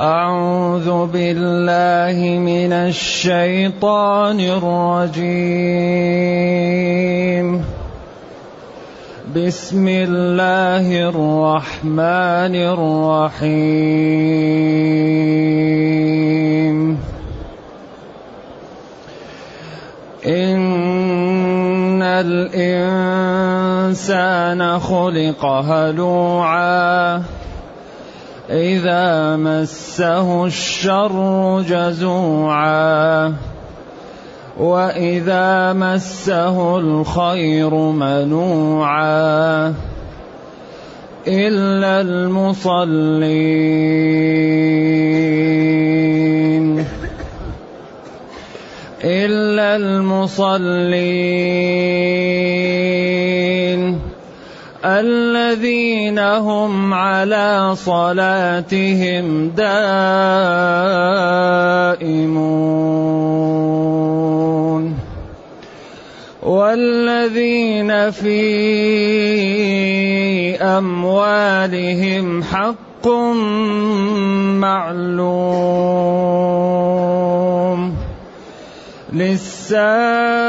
أعوذ بالله من الشيطان الرجيم. بسم الله الرحمن الرحيم. إن الإنسان خلق هلوعاً. إذا مسه الشر جزوعا. وإذا مسه الخير منوعا. إلا المصلين. إلا المصلين. الذين هم على صلاتهم دائمون والذين في أموالهم حق معلوم للسائل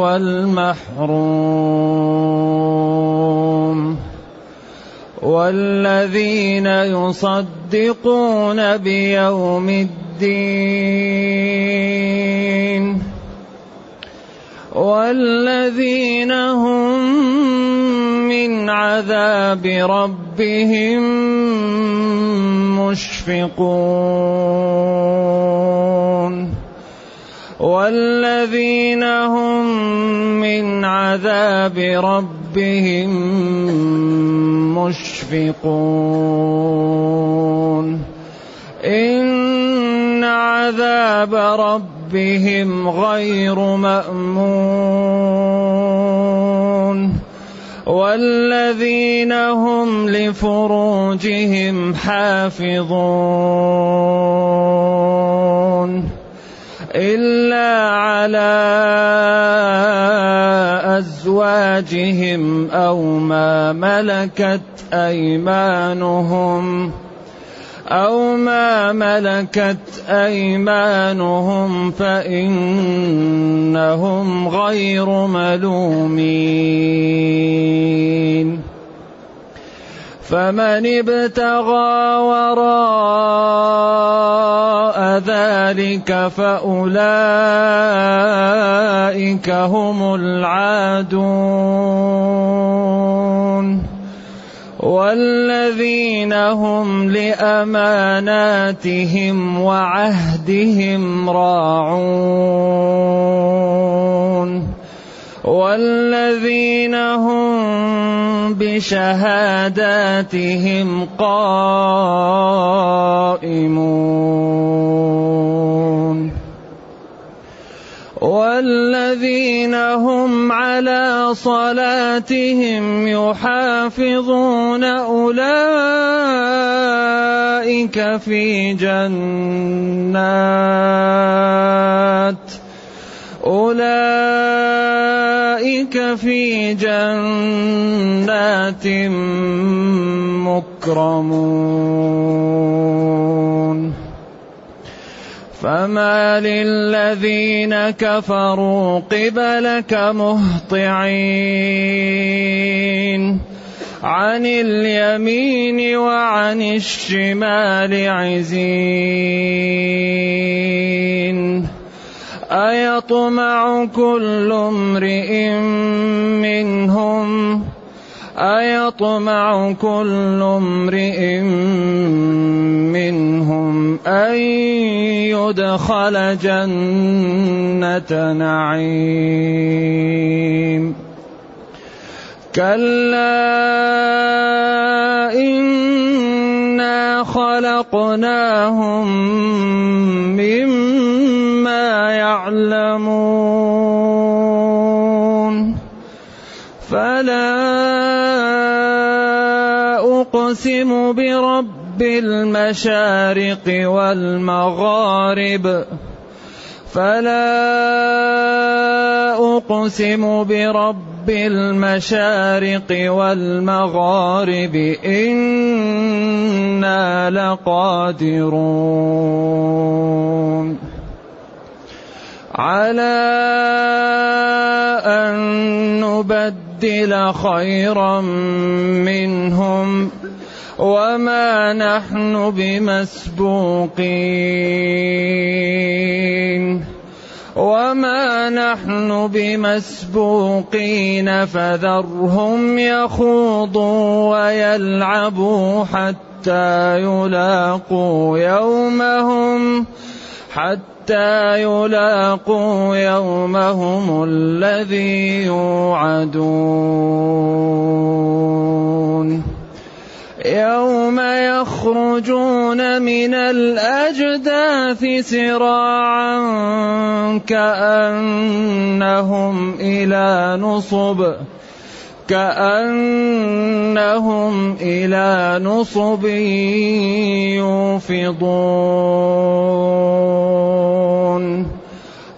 والمحروم. والذين يصدقون بيوم الدين. والذين هم من عذاب ربهم مشفقون. والذين هم من عذاب ربهم مشفقون. إن عذاب ربهم غير مأمون. والذين هم لفروجهم حافظون. إلا على أزواجهم أو ما ملكت أيمانهم أو ما ملكت أيمانهم فإنهم غير ملومين. فمن ابتغى وراء ذلك فأولئك هم العادون والذين هم لأماناتهم وعهدهم راعون والذين هم بشهاداتهم قائمون. والذين هم على صلاتهم يحافظون أولئك في جنات. أولئك في جنات مكرمون. فما للذين كفروا قبلك مهطعين. عن اليمين وعن الشمال عزين. أيطمع كل امرئ منهم؟ أيطمع كل امرئ منهم أن يدخل جنة نعيم؟ كلا خلقناهم مما يعلمون. فلا أقسم برب المشارق والمغارب. فلا أقسم برب المشارق والمغارب إنا لقادرون. على أن نبدل خيرا منهم وما نحن بمسبوقين وما نحن بمسبوقين فذرهم يخوضوا ويلعبوا حتى يلاقوا يومهم حتى يلاقوا يومهم الذي يوعدون يوم يخرجون من الأجداث سراعا كأنهم إلى نصب كأنهم إلى نصب يوفضون.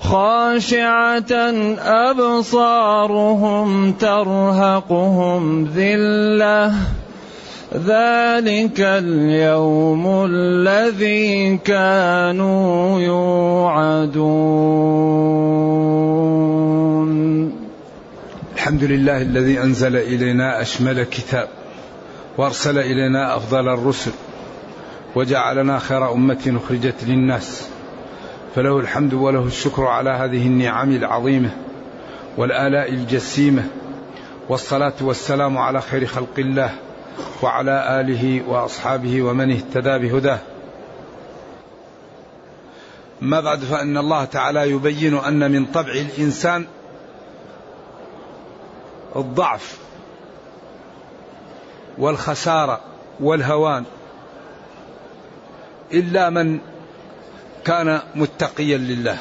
خاشعة أبصارهم ترهقهم ذِلَّةٌ. ذلك اليوم الذي كانوا يوعدون. الحمد لله الذي أنزل إلينا أشمل كتاب وأرسل إلينا أفضل الرسل وجعلنا خير أمة أخرجت للناس. فله الحمد وله الشكر على هذه النعم العظيمة والآلاء الجسيمة والصلاة والسلام على خير خلق الله. وعلى آله وأصحابه ومن اهتدى بهداه. ما بعد فإن الله تعالى يبين أن من طبع الإنسان الضعف والخسارة والهوان. إلا من كان متقيا لله.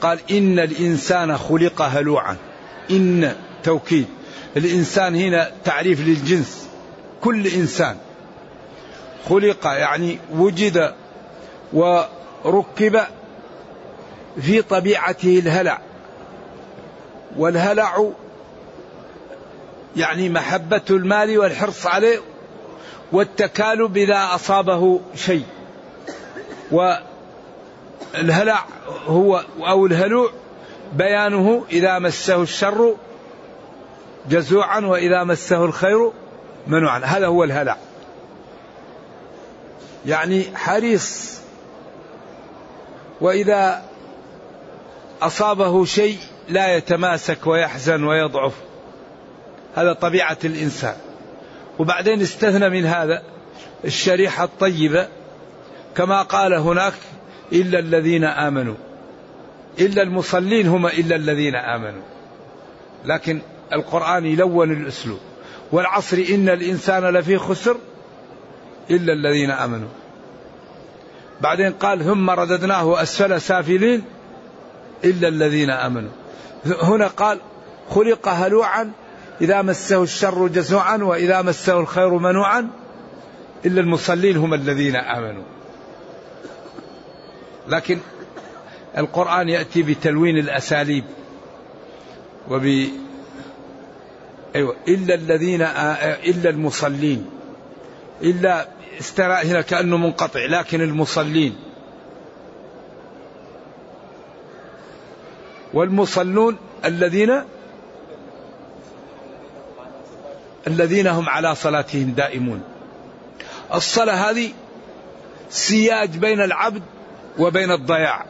قال إن الإنسان خلق هلوعا. إن توكيد. الإنسان هنا تعريف للجنس. كل إنسان خلق يعني وجد وركب في طبيعته الهلع والهلع يعني محبة المال والحرص عليه والتكالب إذا أصابه شيء والهلع هو أو الهلوع بيانه إذا مسه الشر جزوعا وإذا مسه الخير منوعا هذا هو الهلع. يعني حريص. وإذا أصابه شيء لا يتماسك ويحزن ويضعف. هذا طبيعة الإنسان. وبعدين استثنى من هذا الشريحة الطيبة كما قال هناك إلا الذين آمنوا. إلا المصلين هم إلا الذين آمنوا. لكن القرآن يلون الأسلوب. والعصر إن الإنسان لفي خسر إلا الذين آمنوا. بعدين قال ثم رددناه أسفل سافلين إلا الذين آمنوا. هنا قال خلق هلوعا إذا مسه الشر جزوعا وإذا مسه الخير منوعا إلا المصلين هم الذين آمنوا. لكن القرآن يأتي بتلوين الأساليب وب أيوة. إلا الذين إلا المصلين. إلا استرى هنا كأنه منقطع لكن المصلين. والمصلون الذين الذين هم على صلاتهم دائمون. الصلاة هذه سياج بين العبد وبين الضياع.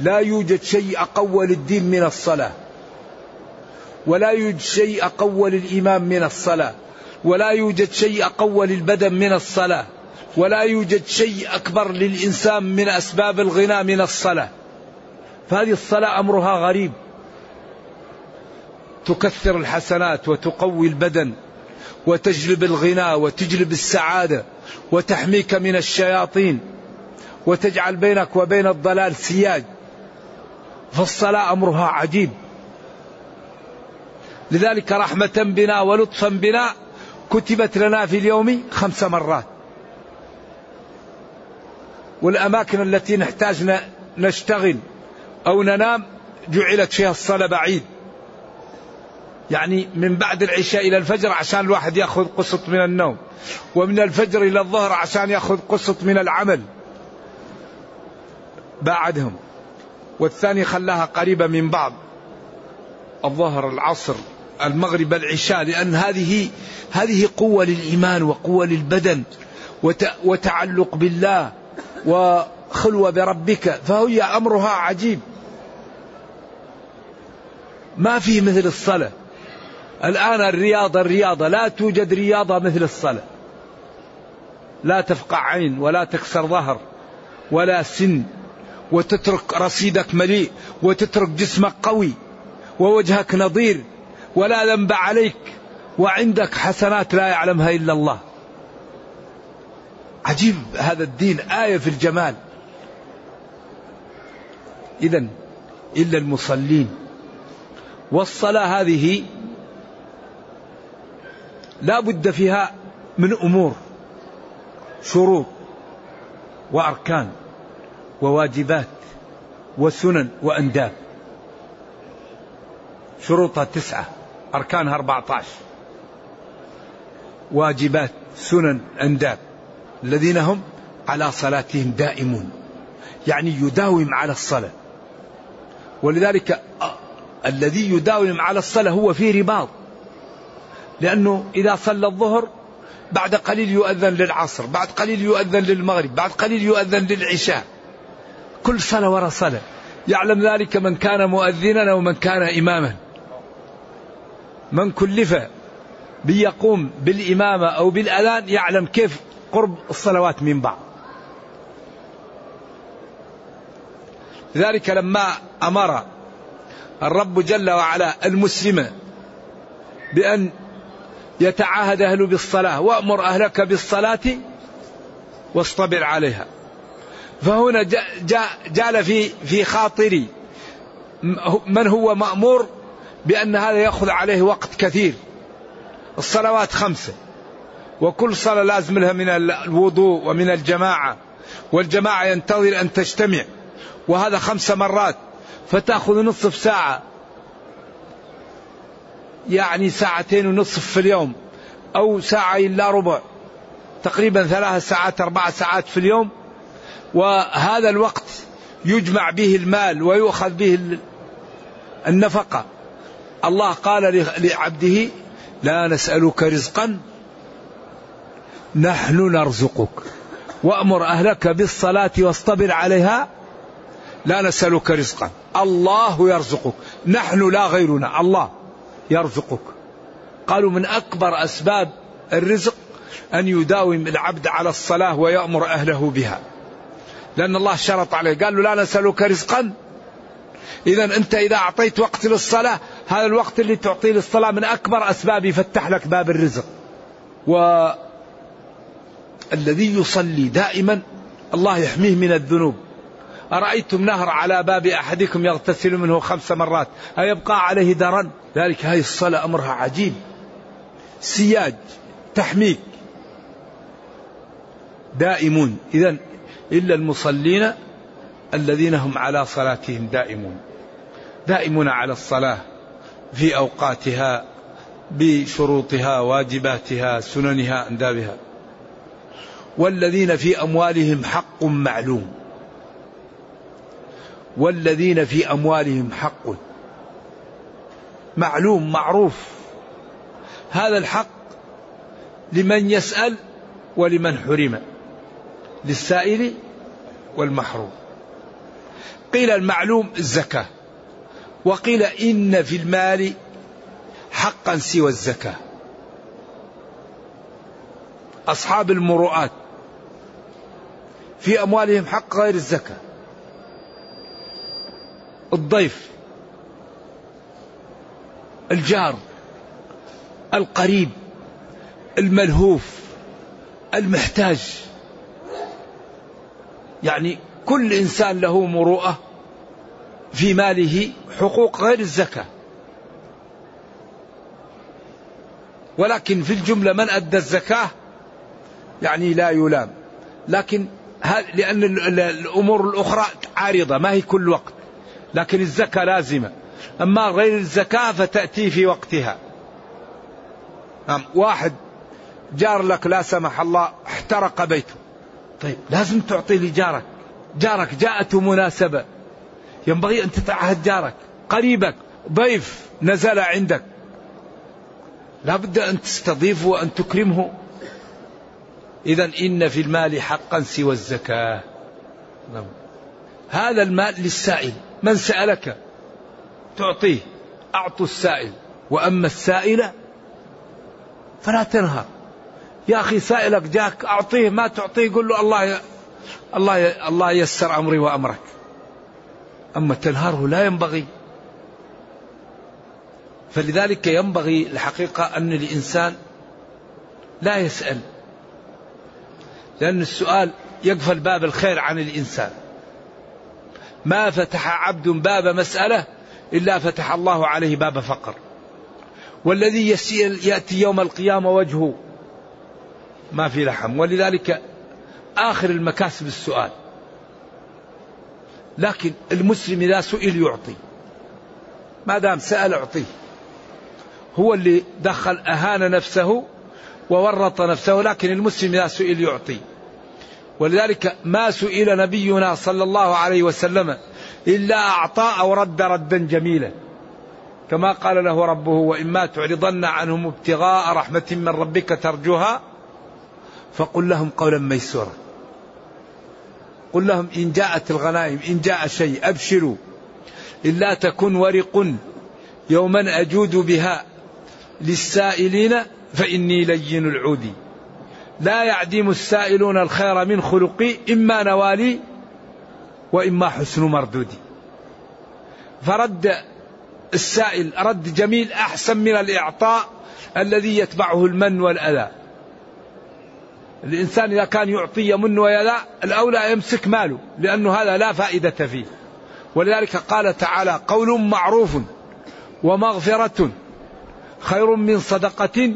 لا يوجد شيء أقوى للدين من الصلاة. ولا يوجد شيء أقوى للإمام من الصلاة ولا يوجد شيء أقوى للبدن من الصلاة ولا يوجد شيء أكبر للإنسان من أسباب الغنى من الصلاة. فهذه الصلاة أمرها غريب. تكثر الحسنات وتقوي البدن وتجلب الغنى وتجلب السعادة وتحميك من الشياطين وتجعل بينك وبين الضلال سياج. فالصلاة أمرها عجيب. لذلك رحمة بنا ولطفا بنا كتبت لنا في اليوم خمس مرات. والأماكن التي نحتاج نشتغل أو ننام جعلت فيها الصلاة بعيد. يعني من بعد العشاء إلى الفجر عشان الواحد يأخذ قسط من النوم ومن الفجر إلى الظهر عشان يأخذ قسط من العمل. بعدهم. والثاني خلاها قريبة من بعض. الظهر العصر. المغرب العشاء لأن هذه هذه قوة للإيمان وقوة للبدن وتعلق بالله وخلوة بربك فهي أمرها عجيب. ما في مثل الصلاة. الآن الرياضة الرياضة لا توجد رياضة مثل الصلاة. لا تفقع عين ولا تكسر ظهر ولا سن وتترك رصيدك مليء وتترك جسمك قوي ووجهك نظير. ولا ذنب عليك وعندك حسنات لا يعلمها إلا الله. عجيب هذا الدين آية في الجمال. إذا إلا المصلين والصلاة هذه لا بد فيها من أمور شروط وأركان وواجبات وسنن وأنداب شروطها تسعة أركانها أربعة عشر. واجبات سنن أنداب الذين هم على صلاتهم دائمون. يعني يداوم على الصلاة. ولذلك الذي يداوم على الصلاة هو في رباط. لأنه إذا صلى الظهر بعد قليل يؤذن للعصر بعد قليل يؤذن للمغرب بعد قليل يؤذن للعشاء. كل صلاة وراء صلاة. يعلم ذلك من كان مؤذنا أو من كان إماما. من كلف بيقوم بالإمامة أو بالأذان يعلم كيف قرب الصلوات من بعض. لذلك لما أمر الرب جل وعلا المسلم بأن يتعاهد أهله بالصلاة وأمر أهلك بالصلاة واصطبر عليها. فهنا جال في في خاطري من هو مأمور بأن هذا يأخذ عليه وقت كثير. الصلوات خمسة. وكل صلاة لازم لها من الوضوء ومن الجماعة. والجماعة ينتظر أن تجتمع. وهذا خمس مرات. فتأخذ نصف ساعة. يعني ساعتين ونصف في اليوم. أو ساعة إلا ربع. تقريبا ثلاث ساعات أربع ساعات في اليوم. وهذا الوقت يجمع به المال ويؤخذ به النفقة. الله قال لعبده لا نسألك رزقا نحن نرزقك. وأمر أهلك بالصلاة واصطبر عليها لا نسألك رزقا. الله يرزقك. نحن لا غيرنا. الله يرزقك. قالوا من أكبر أسباب الرزق أن يداوم العبد على الصلاة ويأمر أهله بها. لأن الله شرط عليه. قال له لا نسألك رزقا. إذا أنت إذا أعطيت وقت للصلاة هذا الوقت اللي تعطيه للصلاة من أكبر أسباب يفتح لك باب الرزق. والذي يصلي دائما الله يحميه من الذنوب. أرأيتم نهر على باب أحدكم يغتسل منه خمس مرات؟ أيبقى عليه درن؟ ذلك هذه الصلاة أمرها عجيب. سياج تحميك. دائمون. إذا إلا المصلين الذين هم على صلاتهم دائمون. دائمون على الصلاة. في أوقاتها بشروطها واجباتها سننها أندابها. والذين في أموالهم حق معلوم. والذين في أموالهم حق. معلوم معروف. هذا الحق لمن يسأل ولمن حرم. للسائل والمحروم. قيل المعلوم الزكاة. وقيل إن في المال حقا سوى الزكاة. أصحاب المروءات في أموالهم حق غير الزكاة. الضيف الجار القريب الملهوف المحتاج. يعني كل إنسان له مروءة في ماله حقوق غير الزكاة. ولكن في الجملة من أدى الزكاة؟ يعني لا يلام. لكن لأن الأمور الأخرى عارضة ما هي كل وقت. لكن الزكاة لازمة. أما غير الزكاة فتأتي في وقتها. نعم واحد جار لك لا سمح الله احترق بيته. طيب لازم تعطي لجارك. جارك جاءته مناسبة. ينبغي أن تتعهد جارك قريبك ضيف نزل عندك. لا بد أن تستضيفه وأن تكرمه. إذا إن في المال حقا سوى الزكاة. نعم. هذا المال للسائل. من سألك؟ تعطيه. أعطوا السائل. وأما السائل فلا تنهر. يا أخي سائلك جاك أعطيه ما تعطيه قل له الله ي... الله ي... الله يسر أمري وأمرك. أما تنهاره لا ينبغي. فلذلك ينبغي الحقيقة أن الإنسان لا يسأل لأن السؤال يقفل باب الخير عن الإنسان. ما فتح عبد باب مسألة إلا فتح الله عليه باب فقر. والذي يأتي يوم القيامة وجهه ما في لحم. ولذلك آخر المكاسب السؤال. لكن المسلم إذا سئل يعطي. ما دام سأل أعطيه. هو اللي دخل أهان نفسه وورط نفسه لكن المسلم إذا سئل يعطي. ولذلك ما سئل نبينا صلى الله عليه وسلم إلا أعطى أو رد ردا جميلا. كما قال له ربه وإما تعرضن عنهم ابتغاء رحمة من ربك ترجوها فقل لهم قولا ميسورا. قل لهم إن جاءت الغنائم إن جاء شيء أبشروا. إلا تكن ورق يوما أجود بها للسائلين فإني لين العود. لا يعدم السائلون الخير من خلقي إما نوالي وإما حسن مردودي. فرد السائل رد جميل أحسن من الإعطاء الذي يتبعه المن والأذى. الإنسان إذا كان يعطي يمن ويذا الأولى يمسك ماله لأنه هذا لا فائدة فيه. ولذلك قال تعالى قول معروف ومغفرة خير من صدقة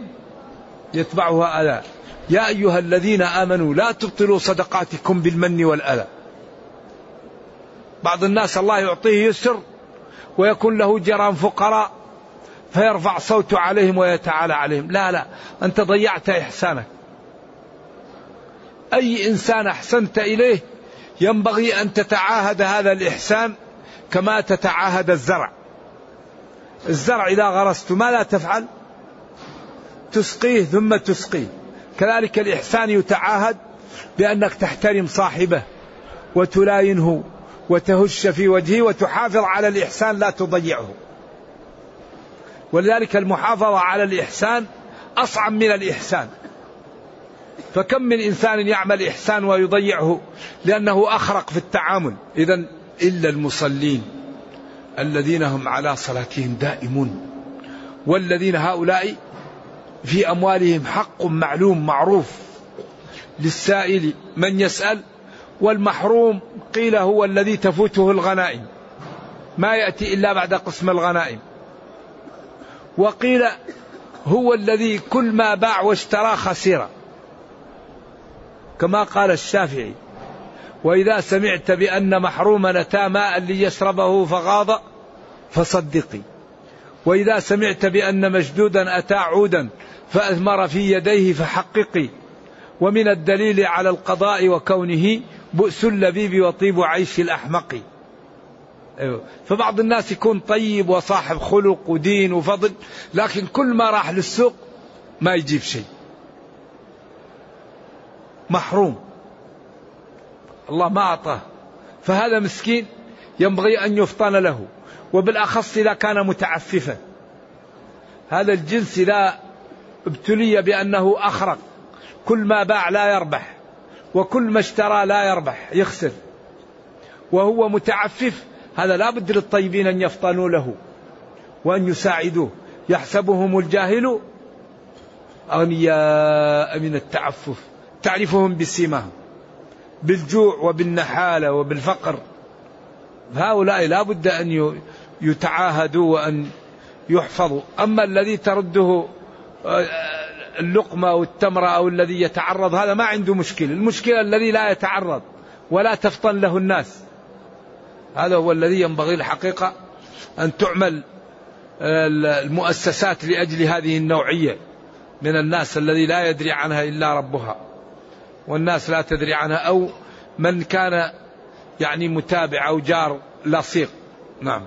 يتبعها أذى. يا أيها الذين آمنوا لا تبطلوا صدقاتكم بالمن والأذى. بعض الناس الله يعطيه يسر ويكون له جيران فقراء فيرفع صوته عليهم ويتعالى عليهم. لا لا أنت ضيعت إحسانك. أي إنسان أحسنت إليه ينبغي أن تتعاهد هذا الإحسان كما تتعاهد الزرع. الزرع إذا غرست ماذا تفعل؟ تسقيه ثم تسقيه. كذلك الإحسان يتعاهد بأنك تحترم صاحبه وتلاينه وتهش في وجهه وتحافظ على الإحسان لا تضيعه. ولذلك المحافظة على الإحسان أصعب من الإحسان. فكم من إنسان يعمل إحسان ويضيعه لأنه أخرق في التعامل. إذا إلا المصلين الذين هم على صلاتهم دائمون والذين هؤلاء في أموالهم حق معلوم معروف للسائل من يسأل والمحروم قيل هو الذي تفوته الغنائم. ما يأتي إلا بعد قسم الغنائم. وقيل هو الذي كل ما باع واشترى خسر كما قال الشافعي وإذا سمعت بأن محروما أتى ماء ليشربه فغاض فصدقي. وإذا سمعت بأن مشدودا أتى عودا فأثمر في يديه فحققي. ومن الدليل على القضاء وكونه بؤس اللبيب وطيب عيش الأحمق. أيوه. فبعض الناس يكون طيب وصاحب خلق ودين وفضل لكن كل ما راح للسوق ما يجيب شيء. محروم. الله ما أعطاه. فهذا مسكين ينبغي أن يفطن له وبالأخص إذا كان متعففا. هذا الجنس إذا ابتلي بأنه أخرق كل ما باع لا يربح وكل ما اشترى لا يربح يخسر. وهو متعفف هذا لا بد للطيبين أن يفطنوا له وأن يساعدوه. يحسبهم الجاهل أغنياء من التعفف. تعرفهم بسيماهم بالجوع وبالنحالة وبالفقر. هؤلاء لا بد أن يتعاهدوا وأن يحفظوا. أما الذي ترده آه، اللقمة أو التمرة أو الذي يتعرض هذا ما عنده مشكلة. المشكلة الذي لا يتعرض ولا تفطن له الناس. هذا هو الذي ينبغي الحقيقة أن تعمل المؤسسات لأجل هذه النوعية من الناس الذي لا يدري عنها إلا ربها. والناس لا تدري عنها أو من كان يعني متابع أو جار لصيق. نعم.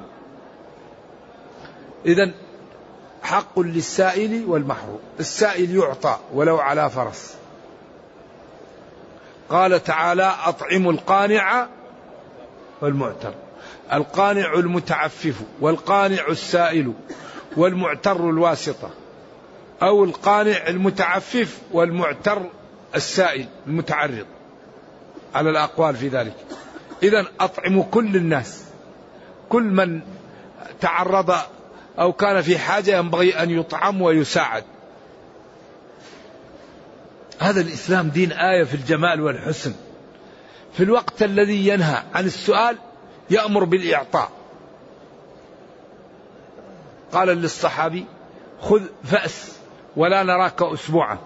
إذا حق للسائل والمحروم السائل يعطى ولو على فرس. قال تعالى أطعموا القانع والمعتر. القانع المتعفف والقانع السائل والمعتر الواسطة. أو القانع المتعفف والمعتر السائل المتعرض على الأقوال في ذلك. إذا أطعموا كل الناس. كل من تعرض أو كان في حاجة ينبغي أن يطعم ويساعد. هذا الإسلام دين آية في الجمال والحسن. في الوقت الذي ينهى عن السؤال يأمر بالإعطاء. قال للصحابي خذ فأس ولا نراك أسبوعا.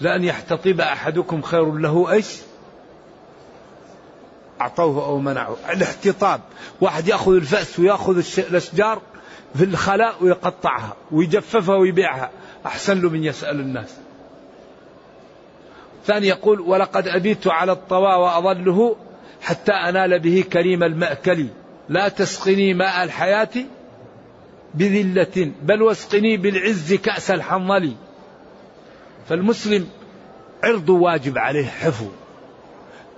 لأن يحتطب أحدكم خير له إيش؟ أعطوه أو منعه. الاحتطاب. واحد يأخذ الفأس ويأخذ الأشجار في الخلاء ويقطعها ويجففها ويبيعها. أحسن له من يسأل الناس. ثاني يقول ولقد أبيت على الطوى وأظله حتى أنال به كريم المأكل. لا تسقني ماء الحياة بذلة بل واسقني بالعز كأس الحنظل. فالمسلم عرض واجب عليه حفظ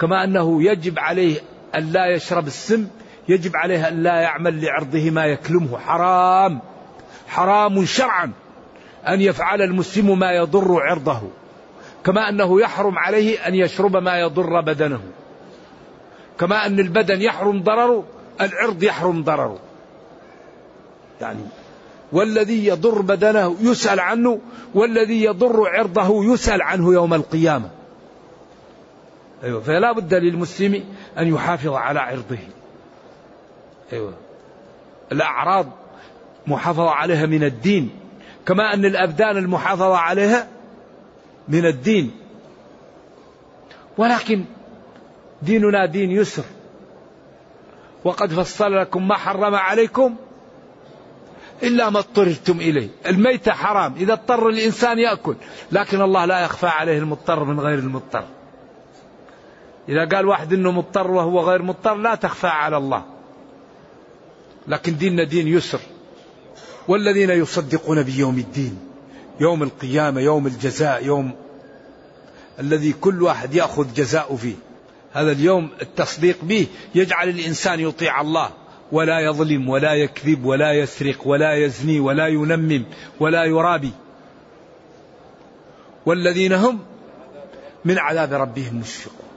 كما أنه يجب عليه أن لا يشرب السم يجب عليه أن لا يعمل لعرضه ما يكلمه. حرام حرام شرعا أن يفعل المسلم ما يضر عرضه كما أنه يحرم عليه أن يشرب ما يضر بدنه كما أن البدن يحرم ضرره العرض يحرم ضرره. يعني والذي يضر بدنه يسأل عنه والذي يضر عرضه يسأل عنه يوم القيامة. أيوة فلا بد للمسلم أن يحافظ على عرضه. أيوة الأعراض محافظة عليها من الدين كما أن الأبدان المحافظة عليها من الدين. ولكن ديننا دين يسر. وقد فصل لكم ما حرم عليكم إلا ما اضطررتم إليه. الميتة حرام. إذا اضطر الإنسان يأكل. لكن الله لا يخفى عليه المضطر من غير المضطر. إذا قال واحد أنه مضطر وهو غير مضطر لا تخفى على الله. لكن ديننا دين يسر. والذين يصدقون بيوم الدين يوم القيامة يوم الجزاء يوم الذي كل واحد يأخذ جزاء فيه. هذا اليوم التصديق به يجعل الإنسان يطيع الله. ولا يظلم ولا يكذب ولا يسرق ولا يزني ولا ينمم ولا يرابي. والذين هم من عذاب ربهم مشفقون.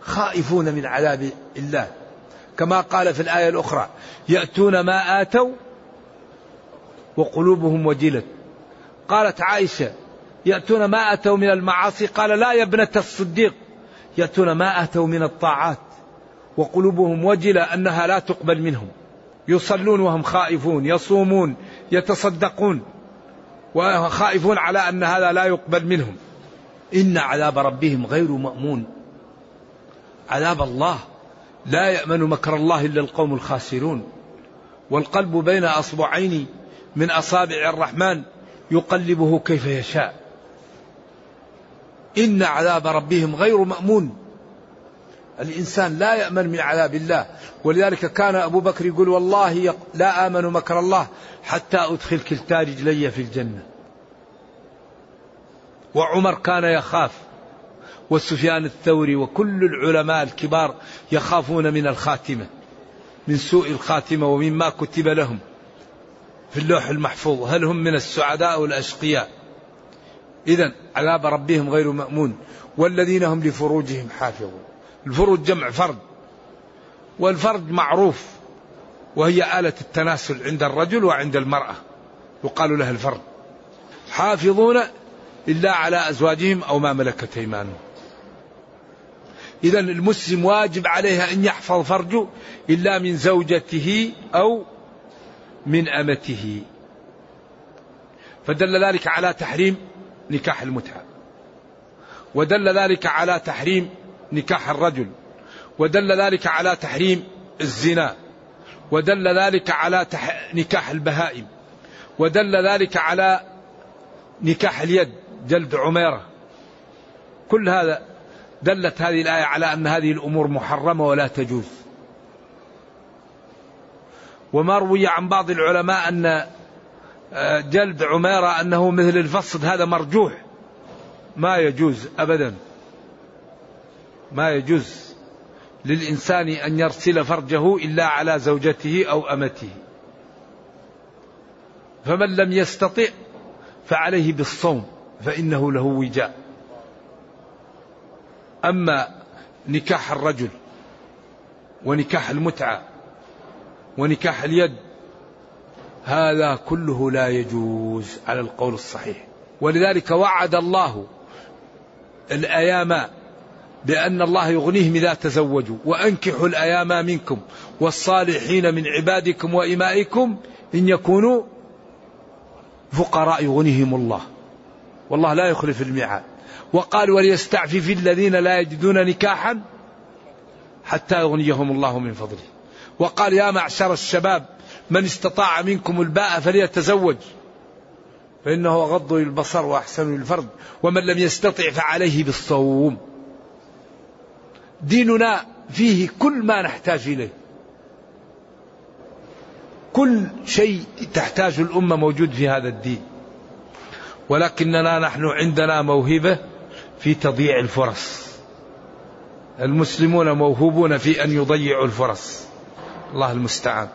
خائفون من عذاب الله. كما قال في الآية الأخرى يأتون ما آتوا وقلوبهم وجلت. قالت عائشة يأتون ما أتوا من المعاصي؟ قال لا يا ابنة الصديق. يأتون ما أتوا من الطاعات. وقلوبهم وجلة أنها لا تقبل منهم. يصلون وهم خائفون يصومون يتصدقون وخائفون على أن هذا لا يقبل منهم. إن عذاب ربهم غير مأمون. عذاب الله. لا يأمن مكر الله إلا القوم الخاسرون. والقلب بين أصبعين من أصابع الرحمن يقلبه كيف يشاء. إن عذاب ربهم غير مأمون. الإنسان لا يأمن من عذاب الله. ولذلك كان أبو بكر يقول والله لا آمن مكر الله حتى أدخل كلتا رجلي في الجنة. وعمر كان يخاف وسفيان الثوري وكل العلماء الكبار يخافون من الخاتمة من سوء الخاتمة ومما كتب لهم في اللوح المحفوظ. هل هم من السعداء والأشقياء إذا عذاب ربهم غير مأمون والذين هم لفروجهم حافظون. الفروج جمع فرد والفرد معروف وهي آلة التناسل عند الرجل وعند المرأة يقال لها الفرد. حافظون إلا على أزواجهم أو ما ملكت أيمانهم. إذا المسلم واجب عليه أن يحفظ فرجه إلا من زوجته أو من أمته. فدل ذلك على تحريم نكاح المتعة. ودل ذلك على تحريم نكاح الرجل ودل ذلك على تحريم الزنا ودل ذلك على نكاح البهائم ودل ذلك على نكاح اليد جلد عميرة. كل هذا دلت هذه الآية على أن هذه الأمور محرمة ولا تجوز. وما روي عن بعض العلماء أن آه، جلد عميرة أنه مثل الفصد هذا مرجوح. ما يجوز ابدا. ما يجوز للإنسان أن يرسل فرجه إلا على زوجته أو أمته. فمن لم يستطع فعليه بالصوم فإنه له وجاء. أما نكاح الرجل ونكاح المتعة ونكاح اليد هذا كله لا يجوز على القول الصحيح. ولذلك وعد الله الأيام بأن الله يغنيهم إذا تزوجوا. وأنكحوا الأيام منكم والصالحين من عبادكم وإمائكم إن يكونوا فقراء يغنيهم الله. والله لا يخلف الميعاد. وقال وليستعفف الذين لا يجدون نكاحا حتى يغنيهم الله من فضله. وقال يا معشر الشباب من استطاع منكم الباء فليتزوج. فإنه غض للبصر وأحسن للفرد ومن لم يستطع فعليه بالصوم. ديننا فيه كل ما نحتاج إليه. كل شيء تحتاج الأمة موجود في هذا الدين. ولكننا نحن عندنا موهبة في تضييع الفرص. المسلمون موهوبون في أن يضيعوا الفرص. الله المستعان.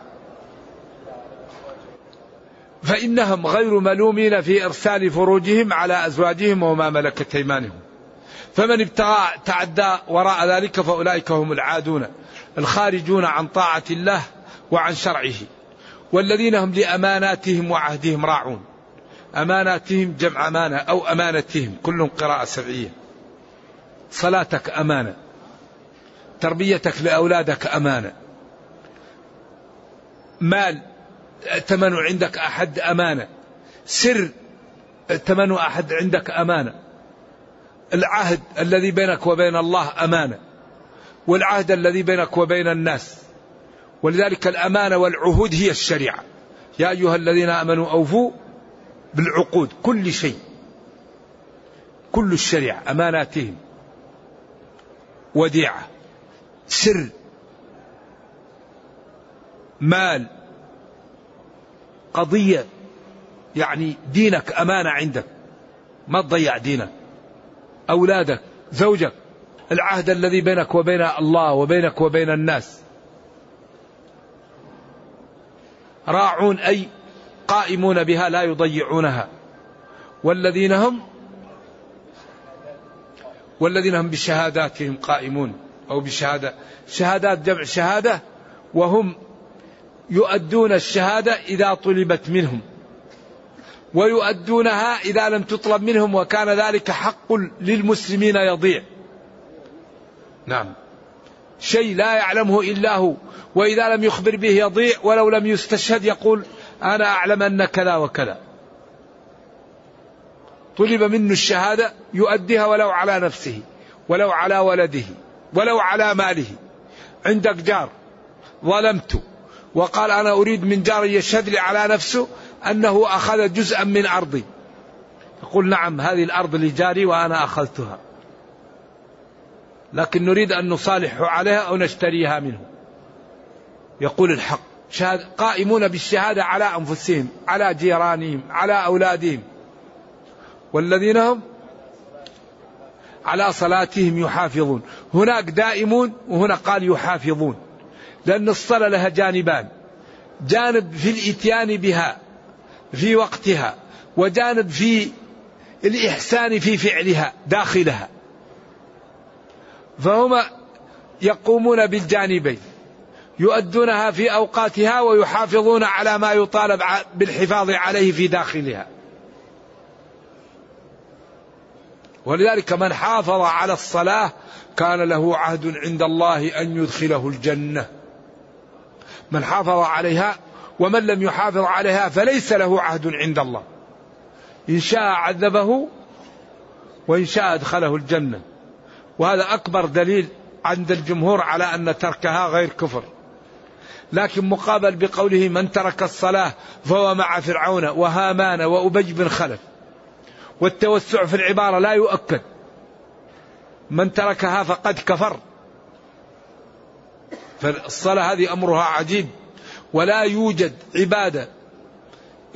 فإنهم غير ملومين في إرسال فروجهم على أزواجهم وما ملكت أيمانهم. فمن ابتغى تعدى وراء ذلك فأولئك هم العادون الخارجون عن طاعة الله وعن شرعه والذين هم لأماناتهم وعهدهم راعون. أماناتهم جمع أمانة أو أمانتهم كل قراءة سبعية. صلاتك أمانة. تربيتك لأولادك أمانة. مال ائتمن عندك أحد أمانة. سر ائتمن أحد عندك أمانة. العهد الذي بينك وبين الله أمانة والعهد الذي بينك وبين الناس ولذلك الأمانة والعهود هي الشريعة. يا أيها الذين آمنوا أوفوا بالعقود كل شيء كل الشريعة أماناتهم وديعة سر مال قضية يعني دينك أمانة عندك ما تضيع دينك. أولادك زوجك العهد الذي بينك وبين الله وبينك وبين الناس. راعون أي قائمون بها لا يضيعونها. والذين هم والذين هم بشهاداتهم قائمون أو بشهادة. شهادات جمع شهادة وهم يؤدون الشهادة إذا طلبت منهم. ويؤدونها إذا لم تطلب منهم وكان ذلك حق للمسلمين يضيع. نعم. شيء لا يعلمه إلا هو. وإذا لم يخبر به يضيع ولو لم يستشهد يقول أنا أعلم أن كذا وكذا. طلب منه الشهادة يؤديها ولو على نفسه ولو على ولده ولو على ماله. عندك جار ظلمته وقال أنا أريد من جاري يشهد لي على نفسه أنه أخذ جزءا من أرضي. يقول نعم هذه الأرض لجاري وأنا أخذتها. لكن نريد أن نصالح عليها أو نشتريها منه. يقول الحق. قائمون بالشهادة على أنفسهم على جيرانهم على أولادهم. والذين هم على صلاتهم يحافظون. هناك دائمون وهنا قال يحافظون. لأن الصلاة لها جانبان. جانب في الإتيان بها. في وقتها وجانب في الإحسان في فعلها داخلها. فهم يقومون بالجانبين يؤدونها في أوقاتها ويحافظون على ما يطالب بالحفاظ عليه في داخلها. ولذلك من حافظ على الصلاة كان له عهد عند الله أن يدخله الجنة. من حافظ عليها ومن لم يحافظ عليها فليس له عهد عند الله. إن شاء عذبه وإن شاء أدخله الجنة. وهذا أكبر دليل عند الجمهور على أن تركها غير كفر. لكن مقابل بقوله من ترك الصلاة فهو مع فرعون وهامان وأبي بن خلف. والتوسع في العبارة لا يؤكد. من تركها فقد كفر. فالصلاة هذه أمرها عجيب. ولا يوجد عبادة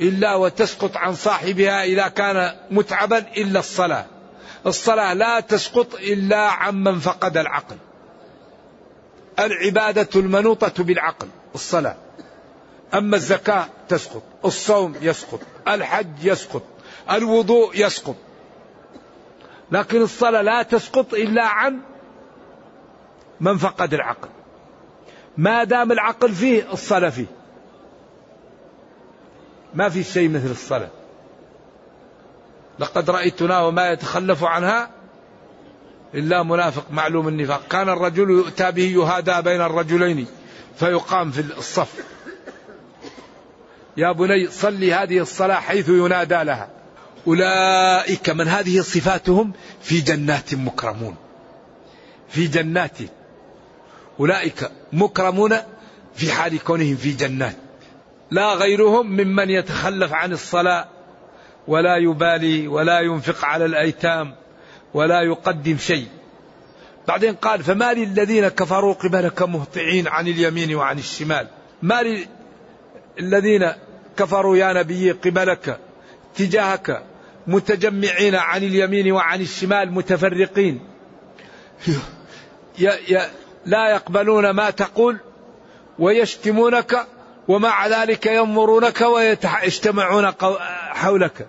إلا وتسقط عن صاحبها إذا كان متعبا إلا الصلاة. الصلاة لا تسقط إلا عمن فقد العقل. العبادة المنوطة بالعقل الصلاة. أما الزكاة تسقط الصوم يسقط الحج يسقط الوضوء يسقط. لكن الصلاة لا تسقط إلا عن من فقد العقل. ما دام العقل فيه الصلاة فيه. ما في شيء مثل الصلاة. لقد رأيتنا وما يتخلف عنها إلا منافق معلوم النفاق. كان الرجل يؤتى به يهادى بين الرجلين فيقام في الصف. يا بني صلي هذه الصلاة حيث ينادى لها. أولئك من هذه صفاتهم في جنات مكرمون. في جنات أولئك مكرمون في حال كونهم في جنات. لا غيرهم ممن يتخلف عن الصلاة ولا يبالي ولا ينفق على الأيتام ولا يقدم شيء. بعدين قال فما للذين كفروا قبلك مهطعين عن اليمين وعن الشمال؟ ما للذين كفروا يا نبي قبلك تجاهك متجمعين عن اليمين وعن الشمال متفرقين؟ لا يقبلون ما تقول ويشتمونك ومع ذلك ينظرونك ويجتمعون حولك.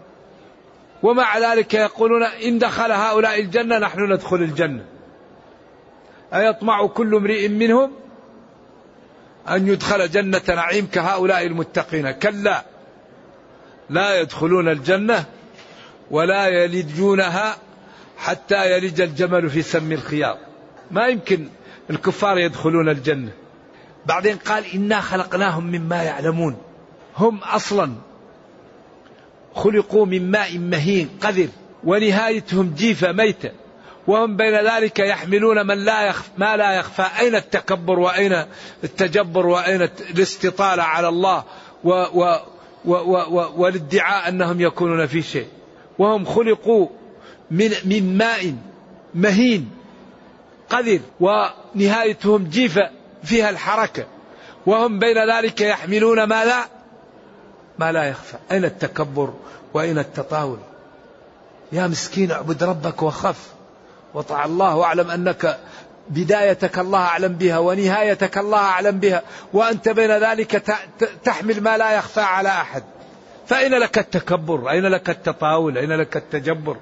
ومع ذلك يقولون إن دخل هؤلاء الجنة نحن ندخل الجنة. أيطمع كل امرئ منهم أن يدخل جنة نعيم كهؤلاء المتقين؟ كلا. لا يدخلون الجنة ولا يلجونها حتى يلج الجمل في سم الخياط ما يمكن الكفار يدخلون الجنة. بعدين قال إنا خلقناهم مما يعلمون. هم أصلا خلقوا من ماء مهين قذر ونهايتهم جيفة ميتة وهم بين ذلك يحملون من لا يخف ما لا يخفى أين التكبر وأين التجبر وأين الاستطالة على الله و و و و والادعاء أنهم يكونون في شيء. وهم خلقوا من, من ماء مهين. قذر ونهايتهم جيفة فيها الحركة. وهم بين ذلك يحملون ما لا ما لا يخفى. أين التكبر وأين التطاول؟ يا مسكين اعبد ربك وخف. وطع الله واعلم أنك بدايتك الله أعلم بها ونهايتك الله أعلم بها. وأنت بين ذلك تحمل ما لا يخفى على أحد. فأين لك التكبر؟ أين لك التطاول؟ أين لك التجبر؟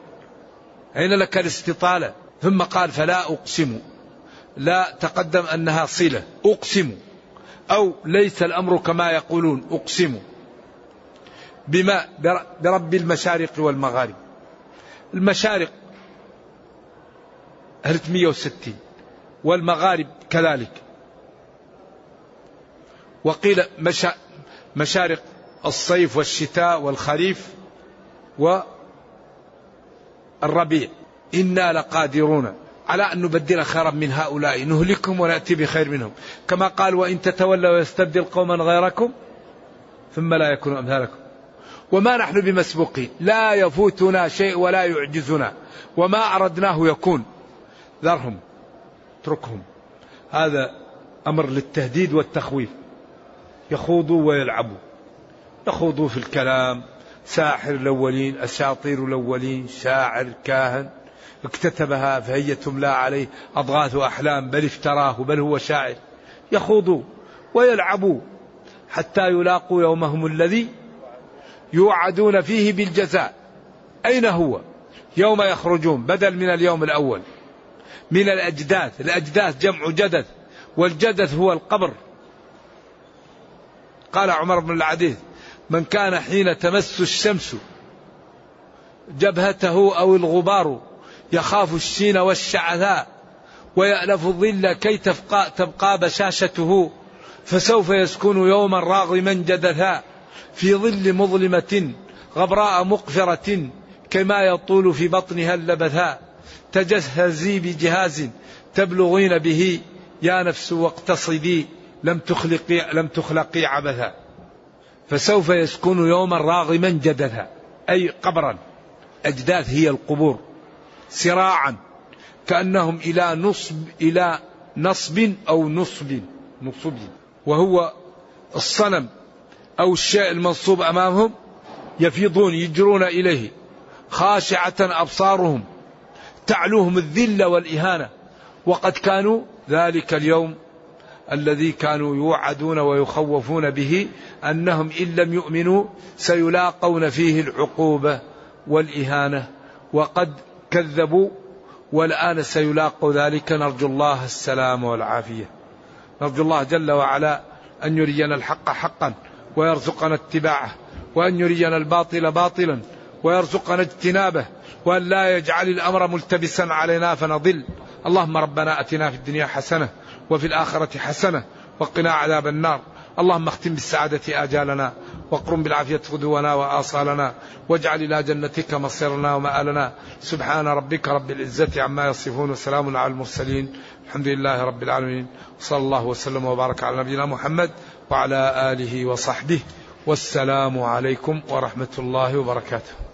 أين لك الاستطالة؟ ثم قال فلا أقسم. لا تقدم أنها صلة. أقسم. أو ليس الأمر كما يقولون. أقسم. بما برب المشارق والمغارب. المشارق 360 والمغارب كذلك. وقيل مشا مشارق الصيف والشتاء والخريف والربيع. إنا لقادرون على أن نبدل خيرا من هؤلاء. نهلكهم ونأتي بخير منهم. كما قال وإن تتولوا ويستبدل قوما غيركم ثم لا يكونوا أمثالكم. وما نحن بمسبوقين. لا يفوتنا شيء ولا يعجزنا. وما أردناه يكون. ذرهم اتركهم. هذا أمر للتهديد والتخويف. يخوضوا ويلعبوا. يخوضوا في الكلام. ساحر الأولين أساطير الأولين شاعر كاهن. اكتتبها فهي تملى عليه أضغاث أحلام بل افتراه بل هو شاعر. يخوضوا ويلعبوا حتى يلاقوا يومهم الذي يوعدون فيه بالجزاء. أين هو؟ يوم يخرجون بدل من اليوم الأول. من الأجداث الأجداث جمع جدث والجدث هو القبر. قال عمر بن العديد من كان حين تمس الشمس جبهته أو الغبار يخاف الشين والشعثاء ويألف الظل كي تبقى, تبقى بشاشته فسوف يسكن يوما راغما جدثا في ظل مظلمة غبراء مقفرة كما يطول في بطنها اللبثاء تجهزي بجهاز تبلغين به يا نفس واقتصدي لم تخلقي لم تخلقي عبثا. فسوف يسكن يوما راغما جدثا أي قبرا. أجداث هي القبور. سراعا كأنهم إلى نصب إلى نصب أو نصب نصب. وهو الصنم أو الشيء المنصوب أمامهم يفيضون يجرون إليه خاشعة أبصارهم تعلوهم الذلة والإهانة. وقد كانوا ذلك اليوم الذي كانوا يوعدون ويخوفون به أنهم إن لم يؤمنوا سيلاقون فيه العقوبة والإهانة. وقد كذبوا والآن سيلاقوا ذلك نرجو الله السلام والعافية. نرجو الله جل وعلا أن يرينا الحق حقا ويرزقنا اتباعه وأن يرينا الباطل باطلا ويرزقنا اجتنابه وأن لا يجعل الأمر ملتبسا علينا فنضل. اللهم ربنا أتنا في الدنيا حسنة وفي الآخرة حسنة وقنا عذاب النار اللهم اختم بالسعادة آجالنا واقرم بالعافية غدونا وآصالنا واجعل إلى جنتك مصيرنا ومآلنا. سبحان ربك رب العزة عما يصفون وسلام على المرسلين. الحمد لله رب العالمين. صلى الله وسلم وبارك على نبينا محمد وعلى آله وصحبه. والسلام عليكم ورحمة الله وبركاته.